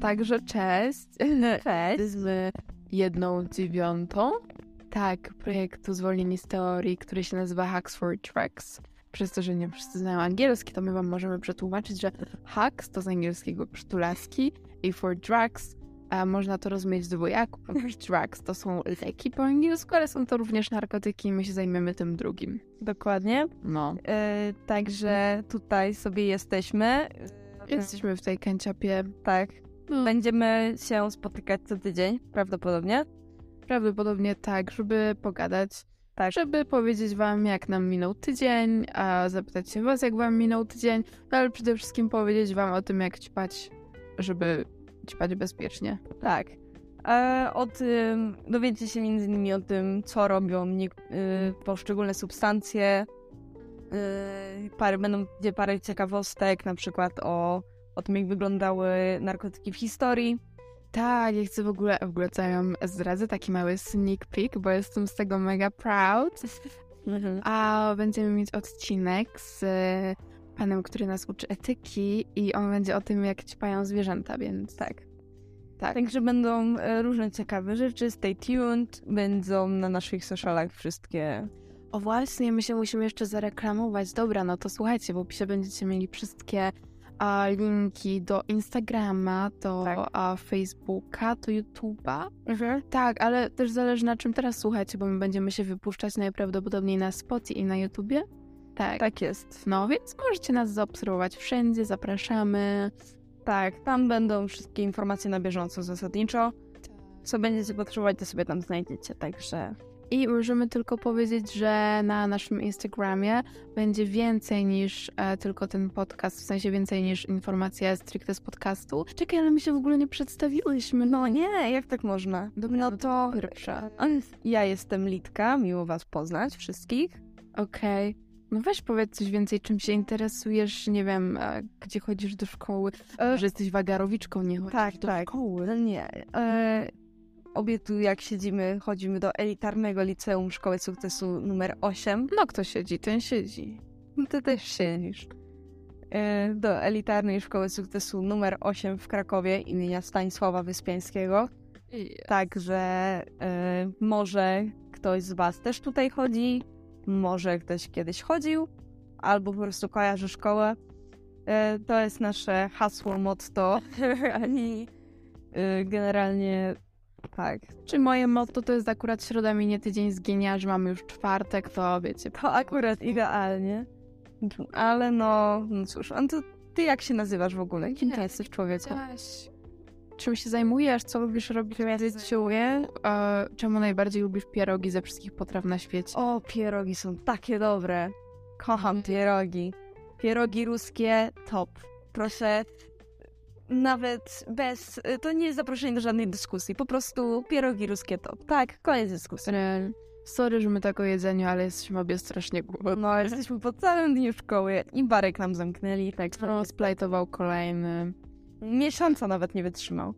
Także cześć. Cześć. Jesteśmy jedną dziewiątą. Tak, projektu Zwolnieni z teorii, który się nazywa Hacks for Tracks. Przez to, że nie wszyscy znają angielski, to my wam możemy przetłumaczyć, że hacks to z angielskiego przytulaski i for drugs a można to rozumieć dwojako, ponieważ drugs to są leki po angielsku, ale są to również narkotyki i my się zajmiemy tym drugim. Dokładnie. No. E, także tutaj sobie jesteśmy. Jesteśmy w tej kanciapie. Tak. Będziemy się spotykać co tydzień, prawdopodobnie. Prawdopodobnie tak, żeby pogadać. Tak. Żeby powiedzieć wam, jak nam minął tydzień, a zapytać się was, jak wam minął tydzień, no ale przede wszystkim powiedzieć wam o tym, jak ćpać, żeby ćpać bezpiecznie. Tak. E, o tym dowiecie się między innymi o tym, co robią nie, y, poszczególne substancje. Y, parę, będą gdzie parę ciekawostek, na przykład o, o tym, jak wyglądały narkotyki w historii. Tak, ja chcę w ogóle, w ogóle co ja zdradzę, taki mały sneak peek, bo jestem z tego mega proud. Mhm. A będziemy mieć odcinek z panem, który nas uczy etyki i on będzie o tym, jak ćpają zwierzęta, więc Tak. tak. Także będą e, różne ciekawe rzeczy. Stay tuned. Będą na naszych socialach wszystkie. O właśnie, my się musimy jeszcze zareklamować. Dobra, no to słuchajcie, w opisie będziecie mieli wszystkie a, linki do Instagrama, do Tak. a, Facebooka, do YouTube'a. Tak, ale też zależy na czym teraz słuchacie, bo my będziemy się wypuszczać najprawdopodobniej na Spotify i na YouTubie. Tak. Tak jest. No, więc możecie nas zaobserwować wszędzie, zapraszamy. Tak, tam będą wszystkie informacje na bieżąco zasadniczo. Co będziecie potrzebować, to sobie tam znajdziecie. Także I możemy tylko powiedzieć, że na naszym Instagramie będzie więcej niż e, tylko ten podcast, w sensie więcej niż informacja stricte z podcastu. Czekaj, ale my się w ogóle nie przedstawiłyśmy. No nie, jak tak można? No to pierwsza. ja jestem Litka, miło was poznać wszystkich. Okej. No weź powiedz coś więcej, czym się interesujesz, nie wiem, e, gdzie chodzisz do szkoły, E, że jesteś wagarowiczką, nie chodzisz tak, do tak. szkoły. Nie. E, obie tu jak siedzimy, chodzimy do elitarnego liceum Szkoły Sukcesu numer 8. No kto siedzi, ten siedzi. Ty też siedzisz. E, do elitarnej Szkoły Sukcesu numer 8 w Krakowie imienia Stanisława Wyspiańskiego. Także e, może ktoś z Was też tutaj chodzi, może ktoś kiedyś chodził, albo po prostu kojarzy szkołę. E, to jest nasze hasło, motto. I e, generalnie tak. Czy moje motto to jest akurat środa minie tydzień zginia, że mamy już czwartek, to wiecie, To akurat idealnie. Ale no, no cóż, a to ty jak się nazywasz w ogóle? Kim ty jesteś człowieku? Cześć. Czym się zajmujesz? Co lubisz robić w życiu? E, czemu najbardziej lubisz pierogi ze wszystkich potraw na świecie? O, pierogi są takie dobre. Kocham pierogi. Pierogi ruskie, top. Proszę, nawet bez... To nie jest zaproszenie do żadnej dyskusji. Po prostu pierogi ruskie top. Tak, koniec dyskusji. Rel. Sorry, że my tak o jedzeniu, ale jesteśmy obie strasznie głodne. No, jesteśmy po całym dniu szkoły i barek nam zamknęli, tak. No, splajtował kolejny. Miesiąca nawet nie wytrzymał.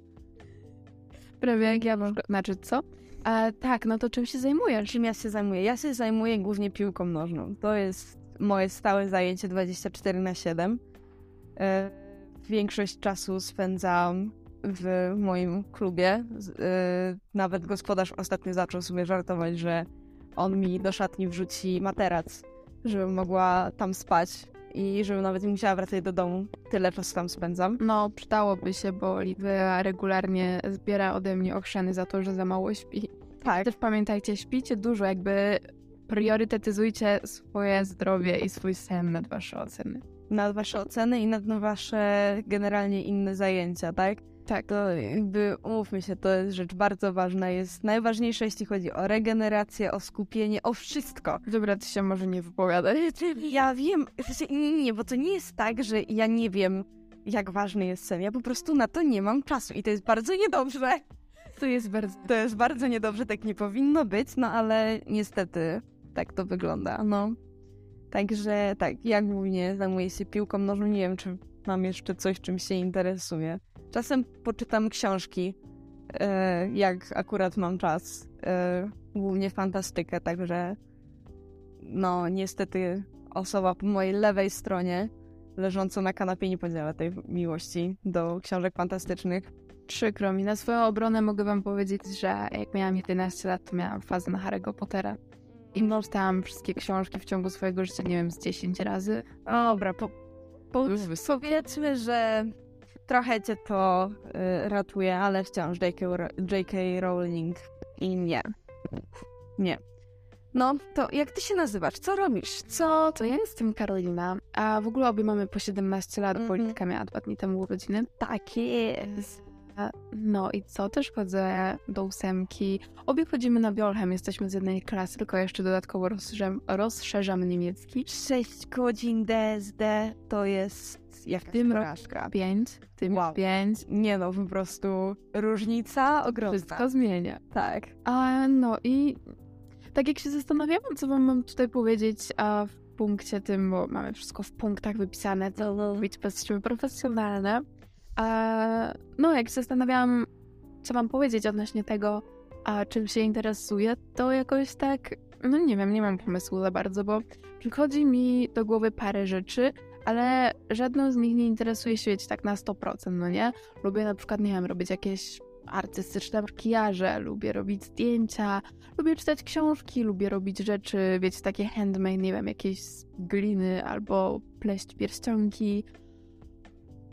Prawie jak ja mam... Znaczy, co? E, tak, no to czym się zajmujesz? Czym ja się zajmuję? Ja się zajmuję głównie piłką nożną. To jest moje stałe zajęcie 24 na 7. E, większość czasu spędzam w moim klubie. E, nawet gospodarz ostatnio zaczął sobie żartować, że on mi do szatni wrzuci materac, żebym mogła tam spać i żebym nawet nie musiała wracać do domu. Tyle czasu tam spędzam. No, przydałoby się, bo Lidia regularnie zbiera ode mnie ochrzany za to, że za mało śpi. Tak. Też pamiętajcie, śpijcie dużo, jakby priorytetyzujcie swoje zdrowie i swój sen nad wasze oceny. Nad wasze oceny i nad wasze generalnie inne zajęcia, tak? Tak. To jakby, umówmy się, to jest rzecz bardzo ważna. Jest najważniejsza, jeśli chodzi o regenerację, o skupienie, o wszystko. Dobra, ty się może nie wypowiadać. Ja wiem, nie, bo to nie jest tak, że ja nie wiem, jak ważny jest sen. Ja po prostu na to nie mam czasu i to jest bardzo niedobrze. To jest bardzo... To jest bardzo niedobrze, tak nie powinno być, no ale niestety tak to wygląda, no. Także tak, ja głównie zajmuję się piłką nożną, nie wiem, czy mam jeszcze coś, czym się interesuję. Czasem poczytam książki, e, jak akurat mam czas, e, głównie fantastykę, także no niestety osoba po mojej lewej stronie, leżąca na kanapie, nie podziela tej miłości do książek fantastycznych. przykro mi. Na swoją obronę mogę wam powiedzieć, że jak miałam 11 lat, to miałam fazę na Harry'ego Pottera. I czytałam wszystkie książki w ciągu swojego życia, nie wiem, z 10 razy. Dobra, po, po, powiedzmy, że trochę cię to y, ratuje, ale wciąż J.K. J.K. Rowling i nie. Nie. No, to jak ty się nazywasz? Co robisz? Co? To ja jestem Karolina, a w ogóle obie mamy po 17 lat, mm -hmm. polityka miała dwa dni temu urodziny. Tak jest. No i co? Też chodzę do ósemki. Obie chodzimy na Biolchem, jesteśmy z jednej klasy, tylko jeszcze dodatkowo rozszerzam, rozszerzam niemiecki. 6 godzin DSD to jest jak w tym roku 5, w tym wow. 5. Nie no, po prostu różnica ogromna. Wszystko zmienia. Tak. A no i tak jak się zastanawiałam, co wam mam tutaj powiedzieć, a w punkcie tym, bo mamy wszystko w punktach wypisane, to być jesteśmy profesjonalne. A, no, jak się zastanawiałam, co mam powiedzieć odnośnie tego, a czym się interesuję, to jakoś tak, no nie wiem, nie mam pomysłu za bardzo, bo przychodzi mi do głowy parę rzeczy, ale żadną z nich nie interesuje się, wiecie, tak na 100%, no nie? Lubię na przykład, nie wiem, robić jakieś artystyczne makijaże, lubię robić zdjęcia, lubię czytać książki, lubię robić rzeczy, wiecie, takie handmade, nie wiem, jakieś gliny albo pleść pierścionki.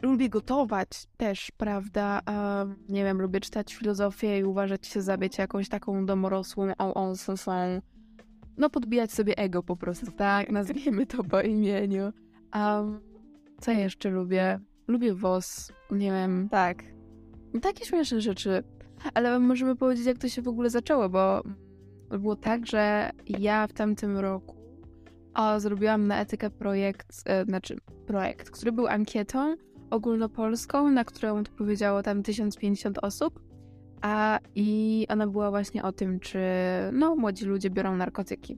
Lubię gotować też, prawda? Nie wiem, lubię czytać filozofię i uważać się za, wiecie, jakąś taką domorosłą on, on, on, no podbijać sobie ego po prostu, tak? Nazwijmy to po imieniu. Um, co jeszcze lubię? Lubię WOS, nie wiem. Tak, takie śmieszne rzeczy. Ale możemy powiedzieć, jak to się w ogóle zaczęło, bo było tak, że ja w tamtym roku o, zrobiłam na etykę projekt, e, znaczy projekt, który był ankietą ogólnopolską, na którą odpowiedziało tam 1050 osób. A i ona była właśnie o tym, czy no, młodzi ludzie biorą narkotyki.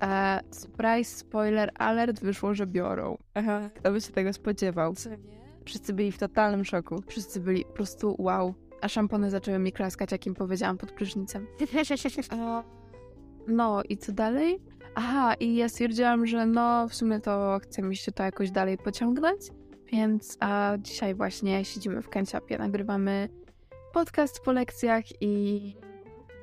A surprise, spoiler alert, wyszło, że biorą. Aha, kto by się tego spodziewał? Co nie? Wszyscy byli w totalnym szoku. Wszyscy byli po prostu wow. A szampony zaczęły mi klaskać, jak im powiedziałam pod prysznicem. no i co dalej? Aha, i ja stwierdziłam, że no w sumie to chcę mi się to jakoś dalej pociągnąć, więc a dzisiaj właśnie siedzimy w kanciapie, nagrywamy podcast po lekcjach i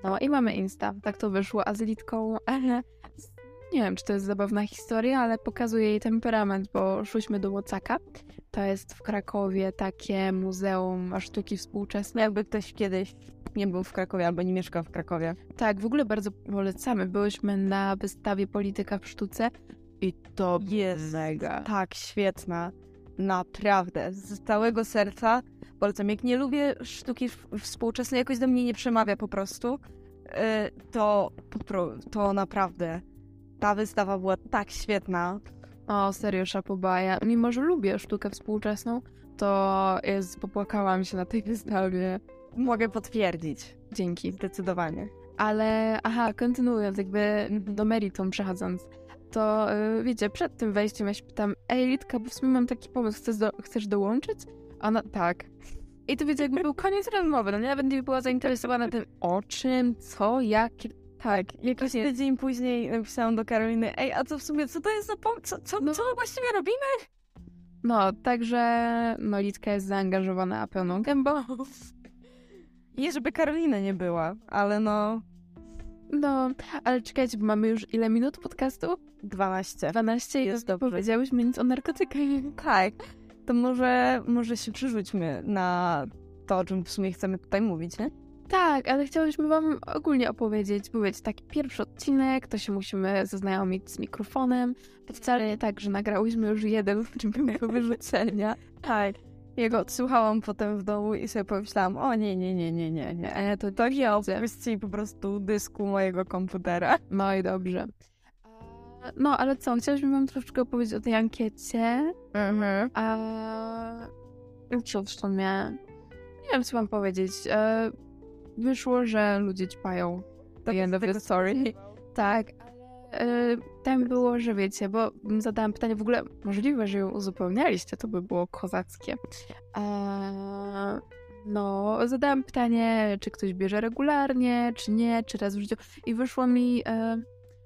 no i mamy Insta. Tak to wyszło, a z Litką nie wiem, czy to jest zabawna historia, ale pokazuje jej temperament, bo szłyśmy do Łocaka. To jest w Krakowie takie muzeum sztuki współczesnej. Jakby ktoś kiedyś nie był w Krakowie albo nie mieszkał w Krakowie. Tak, w ogóle bardzo polecamy. Byłyśmy na wystawie Polityka w sztuce i to jest mega. Tak, świetna. Naprawdę. Z całego serca polecam. Jak nie lubię sztuki współczesnej, jakoś do mnie nie przemawia po prostu, y, to, to naprawdę ta wystawa była tak świetna. O, serio, szapobaja. Mimo, że lubię sztukę współczesną, to jest, popłakałam się na tej wystawie. Mogę potwierdzić. Dzięki. Zdecydowanie. Ale, aha, kontynuując, jakby do meritum przechodząc, to yy, wiecie, przed tym wejściem ja się pytam, ej Litka, bo w sumie mam taki pomysł, chcesz, do, chcesz dołączyć? A ona, tak. I to wiecie, jakby był koniec rozmowy, no nie? Nawet nie była zainteresowana tym, o czym, co, jak, tak, jakiś tydzień później napisałam do Karoliny, ej, a co w sumie, co to jest za pom- co, co, no. co właściwie robimy? No, także no, Litka jest zaangażowana pełną gębą. Nie, żeby Karolina nie była, ale no... No, ale czekajcie, bo mamy już ile minut podcastu? 12. 12 jest dobrze. Powiedziałyśmy nic o narkotykach. Tak, to może, może się przerzućmy na to, o czym w sumie chcemy tutaj mówić, nie? Tak, ale chciałyśmy wam ogólnie opowiedzieć, bo wiecie, taki pierwszy odcinek, to się musimy zaznajomić z mikrofonem. To wcale nie tak, że nagrałyśmy już jeden, czym był wyrzucenia. Tak. Jego odsłuchałam potem w domu i sobie pomyślałam, o nie, nie, nie, nie, nie, nie. To, to nie opcji po prostu dysku mojego komputera. No i dobrze. No, ale co, chciałyśmy wam troszeczkę opowiedzieć o tej ankiecie. Mhm. A co w sumie? Nie wiem, co mam powiedzieć. E, wyszło, że ludzie ćpają. The end of the story. Tak. E, tam było, że wiecie, bo zadałam pytanie w ogóle, możliwe, że ją uzupełnialiście, to by było kozackie. E, no, zadałam pytanie, czy ktoś bierze regularnie, czy nie, czy raz w życiu. I wyszło mi, e,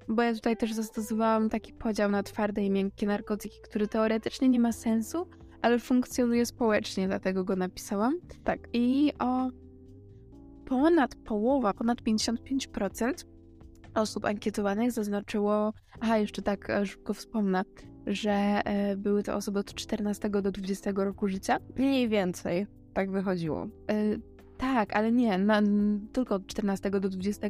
bo ja tutaj też zastosowałam taki podział na twarde i miękkie narkotyki, który teoretycznie nie ma sensu, ale funkcjonuje społecznie, dlatego go napisałam. Tak. I o ponad połowa, ponad 55% osób ankietowanych zaznaczyło, aha, jeszcze tak e, szybko wspomnę, że e, były to osoby od 14 do 20 roku życia. Mniej więcej, tak wychodziło. E, tak, ale nie, na, tylko od 14 do 20,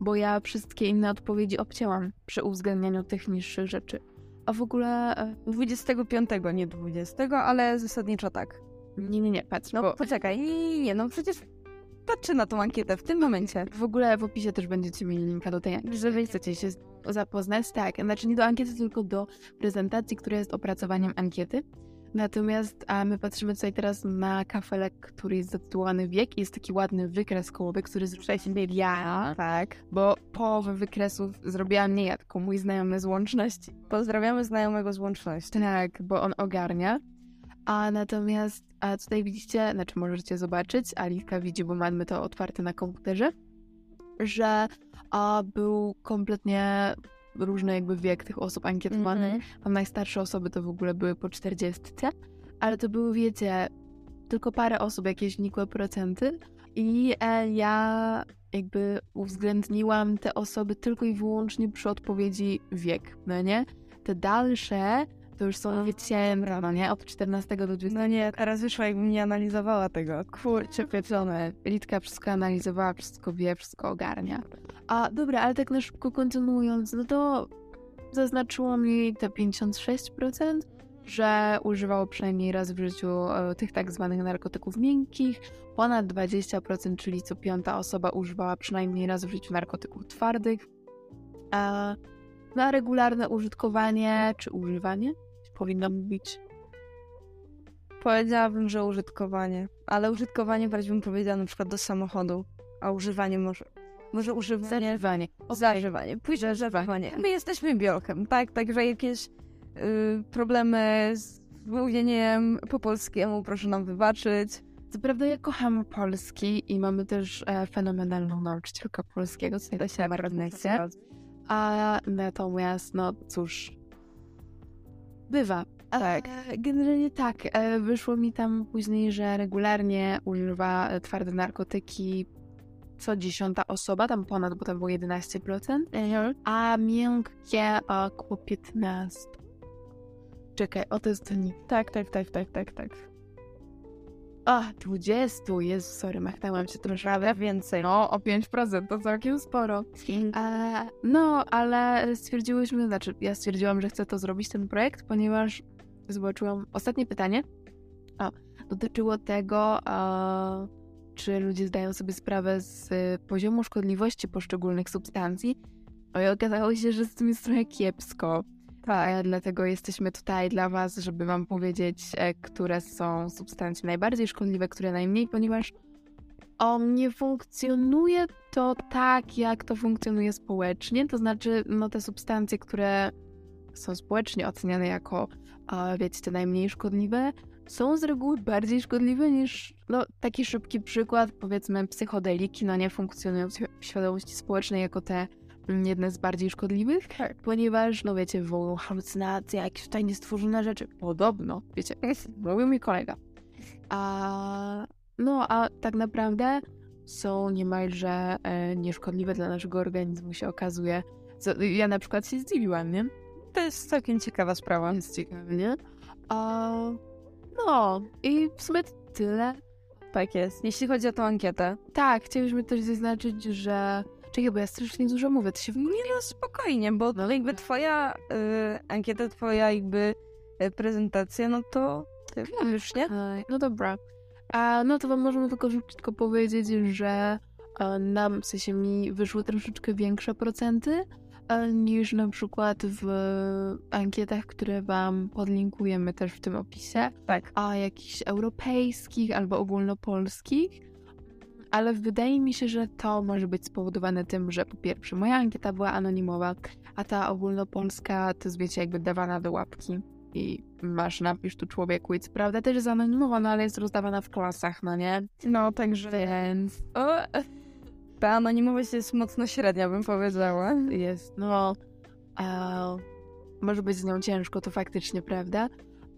bo ja wszystkie inne odpowiedzi obcięłam przy uwzględnianiu tych niższych rzeczy. A w ogóle... E, 25, nie 20, ale zasadniczo tak. nie, nie, nie, patrz, No bo poczekaj, nie, nie, no przecież patrzę na tą ankietę w tym momencie. w ogóle w opisie też będziecie mieli linka do tej ankiety, jeżeli chcecie się zapoznać. Tak, znaczy nie do ankiety, tylko do prezentacji, która jest opracowaniem ankiety. Natomiast a my patrzymy tutaj teraz na kafelek, który jest zatytułowany wiek i jest taki ładny wykres kołowy, który zrusza się ja, Tak. bo połowę wykresów zrobiłam nie ja, tylko mój znajomy z łączności. Pozdrawiamy znajomego z łączności. Tak, bo on ogarnia. A natomiast a tutaj widzicie, znaczy możecie zobaczyć, Alitka widzi, bo mamy to otwarte na komputerze, że a, był kompletnie różny jakby wiek tych osób ankietowanych. Mhm. A najstarsze osoby to w ogóle były po 40, ale to były, wiecie, tylko parę osób, jakieś nikłe procenty. I e, ja jakby uwzględniłam te osoby tylko i wyłącznie przy odpowiedzi wiek, no nie? Te dalsze to już są, wiecie, no nie? Od 14 do 20. No nie, teraz wyszła jakbym nie analizowała tego. Kurczę, pieczone. Litka wszystko analizowała, wszystko wie, wszystko ogarnia. A dobra, ale tak na szybko kontynuując, no to zaznaczyło mi te 56%, że używało przynajmniej raz w życiu e, tych tak zwanych narkotyków miękkich. Ponad 20%, czyli co piąta osoba używała przynajmniej raz w życiu narkotyków twardych. A na regularne użytkowanie, czy używanie, powinno mówić Powiedziałabym, że użytkowanie. Ale użytkowanie bardziej bym powiedziała na przykład do samochodu, a używanie może. Może używanie. zażywanie. Zażywanie. Pójdę zażywanie. My jesteśmy biolkiem, tak? Także jakieś y, problemy z mówieniem po polskiemu proszę nam wybaczyć. Co prawda ja kocham polski i mamy też e, fenomenalną nauczycielkę polskiego, co to się marnecie. A natomiast, no cóż, bywa. Tak. E, generalnie tak, e, wyszło mi tam później, że regularnie używa e, twarde narkotyki co dziesiąta osoba, tam ponad, bo tam było 11%, a miękkie około 15. Czekaj, o to jest to nie. Tak, tak, tak, tak, tak, tak. A, 20, jest, sorry, machnęłam się troszkę. Więcej. No, o 5% to całkiem sporo. E, no, ale stwierdziłyśmy, znaczy ja stwierdziłam, że chcę to zrobić, ten projekt, ponieważ zobaczyłam ostatnie pytanie. O, dotyczyło tego, e, czy ludzie zdają sobie sprawę z poziomu szkodliwości poszczególnych substancji. No i okazało się, że z tym jest trochę kiepsko. Tak, dlatego jesteśmy tutaj dla Was, żeby Wam powiedzieć, e, które są substancje najbardziej szkodliwe, które najmniej, ponieważ o, nie funkcjonuje to tak, jak to funkcjonuje społecznie. To znaczy, no te substancje, które są społecznie oceniane jako, wiecie, te najmniej szkodliwe, są z reguły bardziej szkodliwe niż, no taki szybki przykład, powiedzmy psychodeliki, no nie funkcjonują w świ- w świadomości społecznej jako te jedne z bardziej szkodliwych, ponieważ, no wiecie, wywołują halucynacje, jakieś tajnie stworzone rzeczy. Podobno, wiecie, mówił mi kolega. A, no, a tak naprawdę są niemalże e, nieszkodliwe dla naszego organizmu, się okazuje. Co, ja na przykład się zdziwiłam, nie? To jest całkiem ciekawa sprawa. Jest ciekawe, nie? A, no, i w sumie tyle. Tak jest. Jeśli chodzi o tą ankietę. Tak, chcieliśmy też zaznaczyć, że... Czekaj, bo ja strasznie dużo mówię, to się w Nie no, spokojnie, bo No, jakby twoja y, ankieta, twoja jakby y, prezentacja, no to ty wiesz, nie? No dobra. A, no to wam możemy tylko szybciutko powiedzieć, że e, nam, w sensie mi, wyszły troszeczkę większe procenty e, niż na przykład w ankietach, które wam podlinkujemy też w tym opisie, Tak. a jakichś europejskich albo ogólnopolskich. Ale wydaje mi się, że to może być spowodowane tym, że po pierwsze moja ankieta była anonimowa, a ta ogólnopolska to jest wiecie jakby dawana do łapki i masz napisz tu człowieku i co prawda też jest anonimowana, ale jest rozdawana w klasach, no nie? No, także Więc o, ta anonimowość jest mocno średnia, bym powiedziała. jest, no, może być z nią ciężko, to faktycznie, prawda?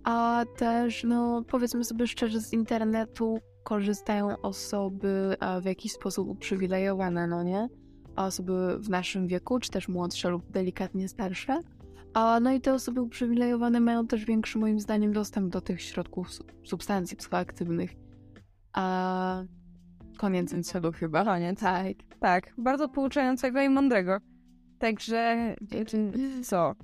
a też, no powiedzmy sobie szczerze, z internetu korzystają osoby w jakiś sposób uprzywilejowane, no nie? Osoby w naszym wieku, czy też młodsze lub delikatnie starsze. A no i te osoby uprzywilejowane mają też większy, moim zdaniem, dostęp do tych środków substancji psychoaktywnych. A koniec celu chyba. Koniec. Tak. Tak. Bardzo pouczającego i mądrego. Także co?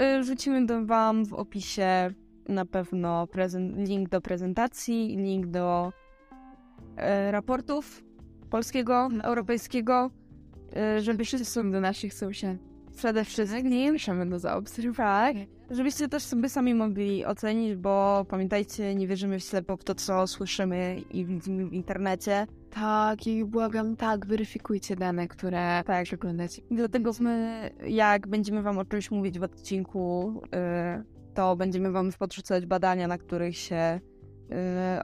Y, rzucimy do wam w opisie na pewno link do prezentacji, link do e, raportów polskiego, europejskiego, e, żeby wszyscy do naszych sąsiadów przede wszystkim możemy to zaobserwować, żebyście też sobie sami mogli ocenić, bo pamiętajcie, nie wierzymy w ślepo w to, co słyszymy i widzimy w internecie. Tak, i błagam, tak, weryfikujcie dane, które tak przeglądacie. Dlatego my, jak będziemy wam o czymś mówić w odcinku, y, to będziemy wam podrzucać badania, na których się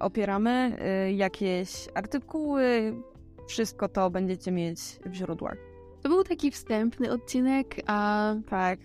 opieramy, y, jakieś artykuły, wszystko to będziecie mieć w źródłach. To był taki wstępny odcinek, a tak.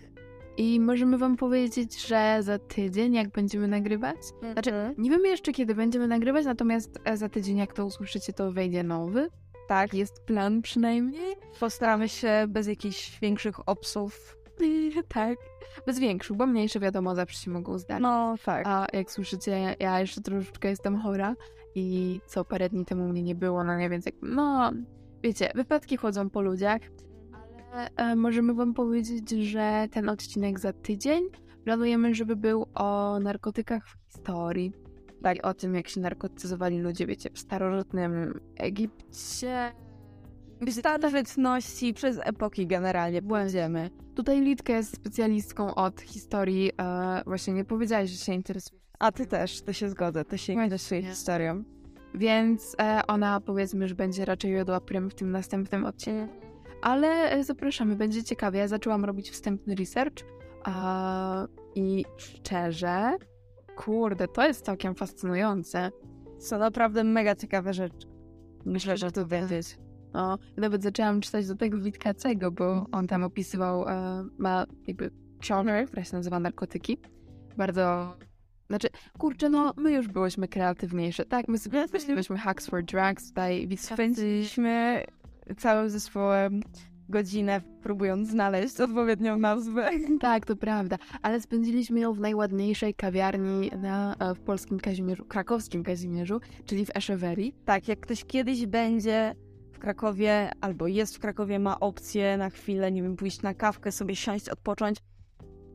I możemy wam powiedzieć, że za tydzień, jak będziemy nagrywać, mm -hmm. znaczy nie wiemy jeszcze kiedy będziemy nagrywać, natomiast e, za tydzień, jak to usłyszycie, to wejdzie nowy. Tak. Jest plan przynajmniej. Postaramy się bez jakichś większych obsów. tak. Bez większych, bo mniejsze wiadomo zawsze się mogą zdarzyć. No tak. A jak słyszycie, ja jeszcze troszeczkę jestem chora i co parę dni temu mnie nie było, no nie, więc jak, no wiecie, wypadki chodzą po ludziach. E, możemy Wam powiedzieć, że ten odcinek za tydzień planujemy, żeby był o narkotykach w historii. Tak, o tym, jak się narkotyzowali ludzie, wiecie, w starożytnym Egipcie. W starożytności, przez epoki generalnie błędziemy. Tutaj Litka jest specjalistką od historii. E, właśnie nie powiedziałaś, że się interesuje. A ty też, to się zgodzę, to się interesuje historią. Więc e, ona powiedzmy, że będzie raczej jodła prym w tym następnym odcinku ale e, zapraszamy, będzie ciekawie. Ja zaczęłam robić wstępny research a, i szczerze, kurde, to jest całkiem fascynujące. Są naprawdę mega ciekawe rzeczy. Myślę, że to wiedzieć. No, nawet zaczęłam czytać do tego Witkacego, bo on tam opisywał, e, ma jakby książkę, która się nazywa Narkotyki. Bardzo znaczy, kurczę, no, my już byłyśmy kreatywniejsze, tak? My sobie myśleliśmy Hacks for Drugs, tutaj spędziliśmy całym zespołem godzinę próbując znaleźć odpowiednią nazwę. Tak, to prawda, ale spędziliśmy ją w najładniejszej kawiarni na, e, w polskim Kazimierzu, krakowskim Kazimierzu, czyli w Eszewerii. Tak, jak ktoś kiedyś będzie w Krakowie albo jest w Krakowie, ma opcję na chwilę, nie wiem, pójść na kawkę, sobie siąść, odpocząć,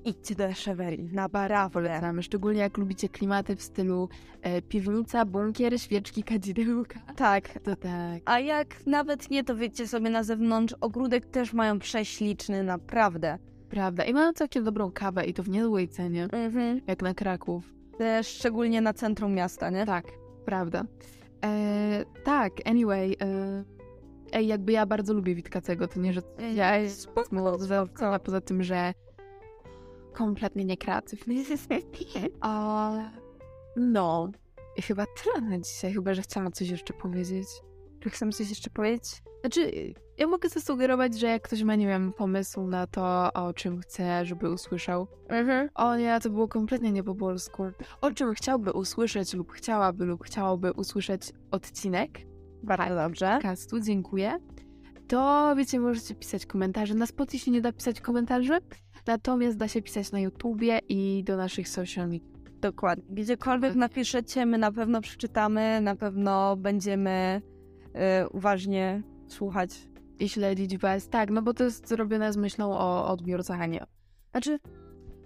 idźcie do Echeverii, na barawle. Szczególnie jak lubicie klimaty w stylu e, piwnica, bunkier, świeczki, kadzidełka. Tak. To tak. A jak nawet nie, to wiecie sobie na zewnątrz, ogródek też mają prześliczny, naprawdę. Prawda. I mają całkiem dobrą kawę i to w niezłej cenie, mhm. jak na Kraków. Też szczególnie na centrum miasta, nie? Tak, prawda. E, tak, anyway... E, Ej, jakby ja bardzo lubię Witkacego, to nie, że ja jest spoko, poza tym, że kompletnie niekreatywny. A, no, i chyba tyle na dzisiaj, chyba, że chciałam coś jeszcze powiedzieć. Czy chcemy coś jeszcze powiedzieć? Znaczy, ja mogę zasugerować, że jak ktoś ma, nie wiem, pomysł na to, o czym chce, żeby usłyszał. Mhm. O nie, to było kompletnie nie po polsku. O czym chciałby usłyszeć lub chciałaby lub chciałoby usłyszeć odcinek. Bardzo dobrze. Kastu, dziękuję. To wiecie, możecie pisać komentarze. Na Spotify nie da pisać komentarzy, Natomiast da się pisać na YouTubie i do naszych social media. Dokładnie. Gdziekolwiek napiszecie, my na pewno przeczytamy, na pewno będziemy y, uważnie słuchać. I śledzić was. Tak, no bo to jest zrobione z myślą o odbiorcach, a nie. Znaczy,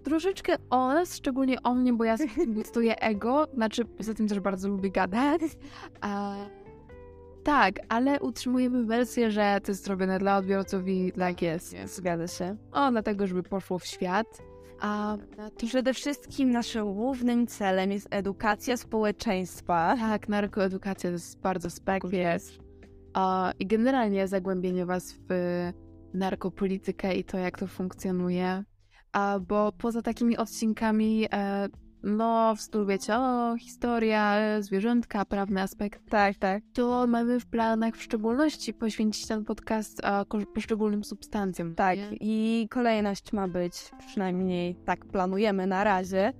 troszeczkę o nas, szczególnie o mnie, bo ja stoję ego, znaczy poza tym też bardzo lubię gadać. A tak, ale utrzymujemy wersję, że to jest zrobione dla odbiorców i tak jest. jest. Zgadza się. O, dlatego, żeby poszło w świat. A przede wszystkim naszym głównym celem jest edukacja społeczeństwa. Tak, narkoedukacja to jest bardzo spektakularne. I generalnie zagłębienie was w narkopolitykę i to, jak to funkcjonuje. A, bo poza takimi odcinkami e, no, w stylu wiecie, o, historia, zwierzątka, prawny aspekt. Tak, tak. To mamy w planach w szczególności poświęcić ten podcast a, poszczególnym substancjom. Tak, nie? i kolejność ma być, przynajmniej tak planujemy na razie,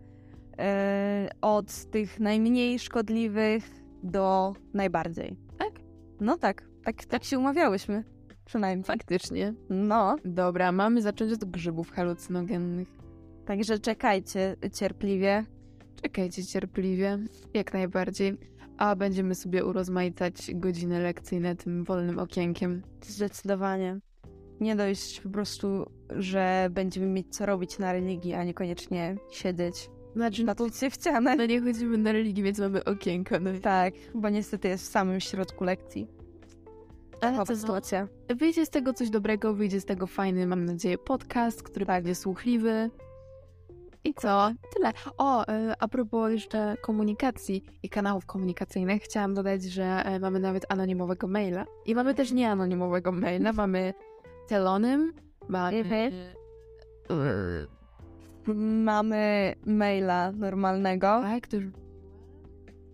e, od tych najmniej szkodliwych do najbardziej. Tak? No tak, tak, tak się umawiałyśmy. Przynajmniej. Faktycznie. No, Dobra, mamy zacząć od grzybów halucynogennych. także czekajcie cierpliwie. Czekajcie cierpliwie, jak najbardziej. A będziemy sobie urozmaicać godziny lekcyjne tym wolnym okienkiem. Zdecydowanie. Nie dość po prostu, że będziemy mieć co robić na religii, a niekoniecznie siedzieć Znaczy, na tulce w ścianę. no nie chodzimy na religię, więc mamy okienko. No. Tak, bo niestety jest w samym środku lekcji. Ale co, sytuacja. wyjdzie z tego coś dobrego, wyjdzie z tego fajny, mam nadzieję, podcast, który będzie słuchliwy. I co? Tyle. O, e, a propos jeszcze komunikacji i kanałów komunikacyjnych, chciałam dodać, że e, mamy nawet anonimowego maila. I mamy też nieanonimowego maila. Mamy Telonym, mamy... Mhm. Mamy maila normalnego. Tak, który...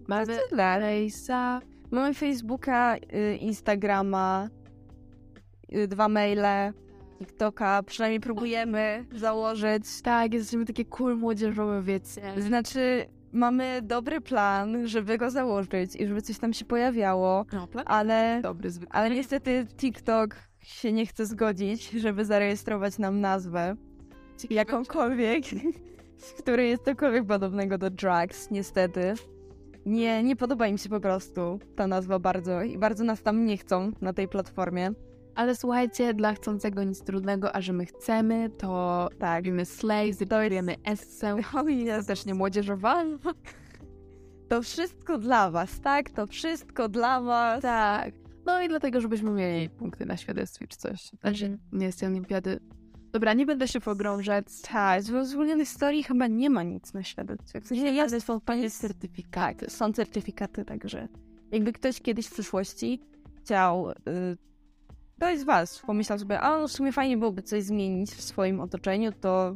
Mamy. Rejsa. Mamy Facebooka, y, Instagrama, y, dwa maile, TikToka. Przynajmniej próbujemy założyć. Tak, jesteśmy takie cool młodzieżowe, wiecie. Znaczy, mamy dobry plan, żeby go założyć i żeby coś tam się pojawiało, No, plan ale, dobry, ale niestety TikTok się nie chce zgodzić, żeby zarejestrować nam nazwę. jakąkolwiek, który jest cokolwiek podobnego do drugs, niestety. Nie, nie podoba im się po prostu ta nazwa bardzo i bardzo nas tam nie chcą na tej platformie. Ale słuchajcie, dla chcącego nic trudnego, a że my chcemy, to tak, robimy slay, zrealizujemy essę. O Jest też nie młodzieżowa. To wszystko dla was, tak? To wszystko dla was. Tak. No i dlatego, żebyśmy mieli punkty na świadectwie czy coś. Znaczy, Mhm. nie jest olimpiady. Dobra, nie będę się pogrążać. Tak, z zwolnionej historii chyba nie ma nic na świadectwie. W sensie jest, Jest certyfikaty. są certyfikaty, także jakby ktoś kiedyś w przyszłości chciał, y, ktoś z was pomyślał sobie, a no w sumie fajnie byłoby coś zmienić w swoim otoczeniu, to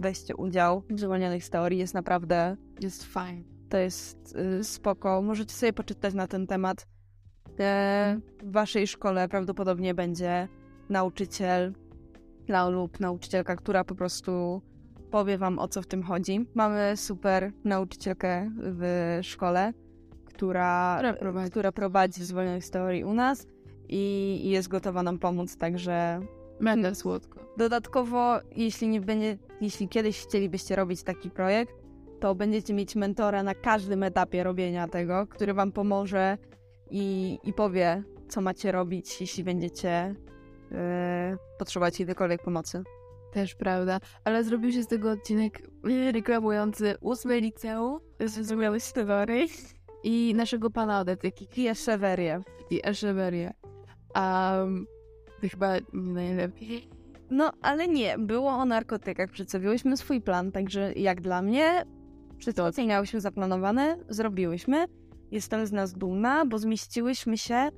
weźcie udział w zwolnionych z teorii, jest naprawdę, Jest fajnie. to jest y, spoko. Możecie sobie poczytać na ten temat. E, w waszej szkole prawdopodobnie będzie nauczyciel na- lub nauczycielka, która po prostu powie wam o co w tym chodzi. Mamy super nauczycielkę w szkole, która, Która prowadzi. która prowadzi zwolnionych z teorii u nas i, i jest gotowa nam pomóc, także Będę słodko. Dodatkowo, jeśli nie będzie, jeśli kiedyś chcielibyście robić taki projekt, to będziecie mieć mentora na każdym etapie robienia tego, który wam pomoże i, i powie, co macie robić, jeśli będziecie e, potrzebować jakiejkolwiek pomocy. Też prawda. Ale zrobił się z tego odcinek reklamujący ósme liceum, zrozumiały sterory i naszego pana od etyki I jeszcze werię. i. To chyba nie najlepiej. No, ale nie, było o narkotykach, przedstawiłyśmy swój plan, także jak dla mnie, wszystko co miałyśmy zaplanowane, zrobiłyśmy. Jestem z nas dumna, bo zmieściłyśmy się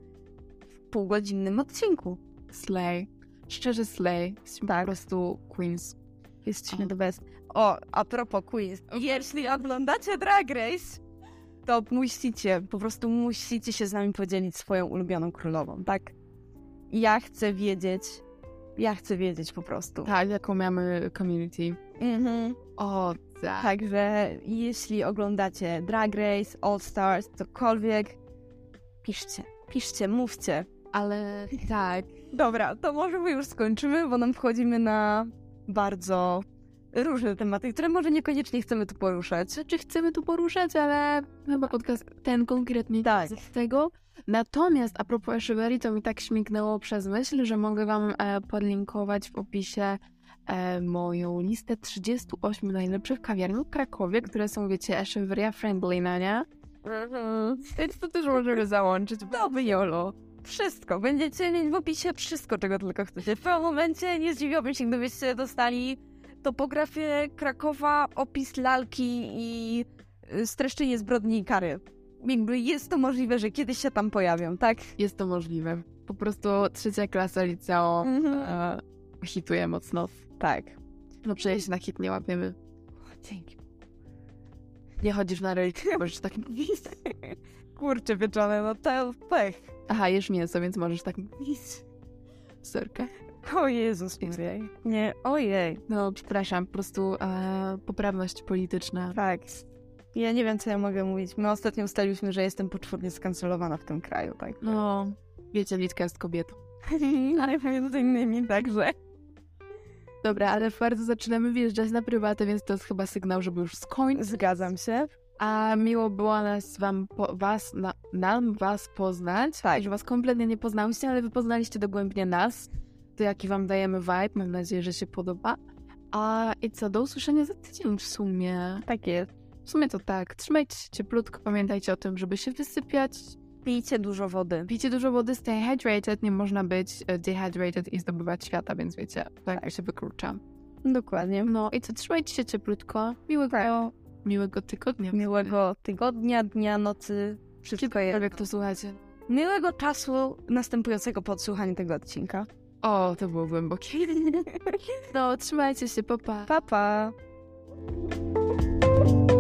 w półgodzinnym odcinku. Slay. Szczerze slay. Jesteśmy Tak. po prostu queens. Jesteśmy the best. O, a propos quiz. Jeśli oglądacie Drag Race, to musicie, po prostu musicie się z nami podzielić swoją ulubioną królową, tak? Ja chcę wiedzieć, ja chcę wiedzieć po prostu. Tak, jaką mamy community. Mhm. O, tak. Także jeśli oglądacie Drag Race, All Stars, cokolwiek, piszcie, piszcie, mówcie. Ale tak. Dobra, to może my już skończymy, bo nam wchodzimy na bardzo różne tematy, które może niekoniecznie chcemy tu poruszać. Znaczy chcemy tu poruszać, ale chyba podcast ten konkretnie Tak. z tego. Natomiast a propos Echeverry, to mi tak śmignęło przez myśl, że mogę wam e, podlinkować w opisie e, moją listę 38 najlepszych kawiarni w Krakowie, które są, wiecie, Echeverria friendly, no nie? Więc to też możemy załączyć. Dobry Jolo. Wszystko. Będziecie mieć w opisie wszystko, czego tylko chcecie. W tym momencie nie zdziwiłabym się, gdybyście dostali topografię Krakowa, opis lalki i y, streszczenie zbrodni i kary. Jakby jest to możliwe, że kiedyś się tam pojawią, tak? Jest to możliwe. Po prostu trzecia klasa liceum Mhm. e, hituje mocno. Tak. No przecież na hit nie łapiemy. Dzięki. Nie chodzisz na religię, możesz tak mówić. Kurczę, wieczone, no to pech. Aha, jesz mięso, więc możesz tak mówić. Sorka. O Jezus Maria. Nie, ojej. No, przepraszam, po prostu e, poprawność polityczna. Tak. Ja nie wiem, co ja mogę mówić. My ostatnio ustaliliśmy, że jestem poczwórnie skancelowana w tym kraju, tak? No, wiecie, Litka jest kobietą. Ale między innymi także. Dobra, ale bardzo zaczynamy wjeżdżać na prywatę, więc to jest chyba sygnał, żeby już skończyć. Zgadzam się. A miło było nas wam, po, was, na, nam was poznać. Tak. Że was kompletnie nie poznałyście, ale wy poznaliście dogłębnie nas. To jaki wam dajemy vibe, mam nadzieję, że się podoba. A i co, do usłyszenia za tydzień w sumie. Tak jest. W sumie to tak. Trzymajcie się cieplutko, pamiętajcie o tym, żeby się wysypiać. Pijcie dużo wody. Pijcie dużo wody, stay hydrated. Nie można być e, dehydrated i zdobywać świata, więc wiecie, to jakby się wyklucza. Dokładnie. No i co, trzymajcie się cieplutko. Miłego, miłego tygodnia. Miłego tygodnia, dnia, nocy. Wszystko jest. Jak to słuchacie. Miłego czasu następującego po odsłuchaniu tego odcinka. O, to było głębokie. No, trzymajcie się, papa. Papa. Pa.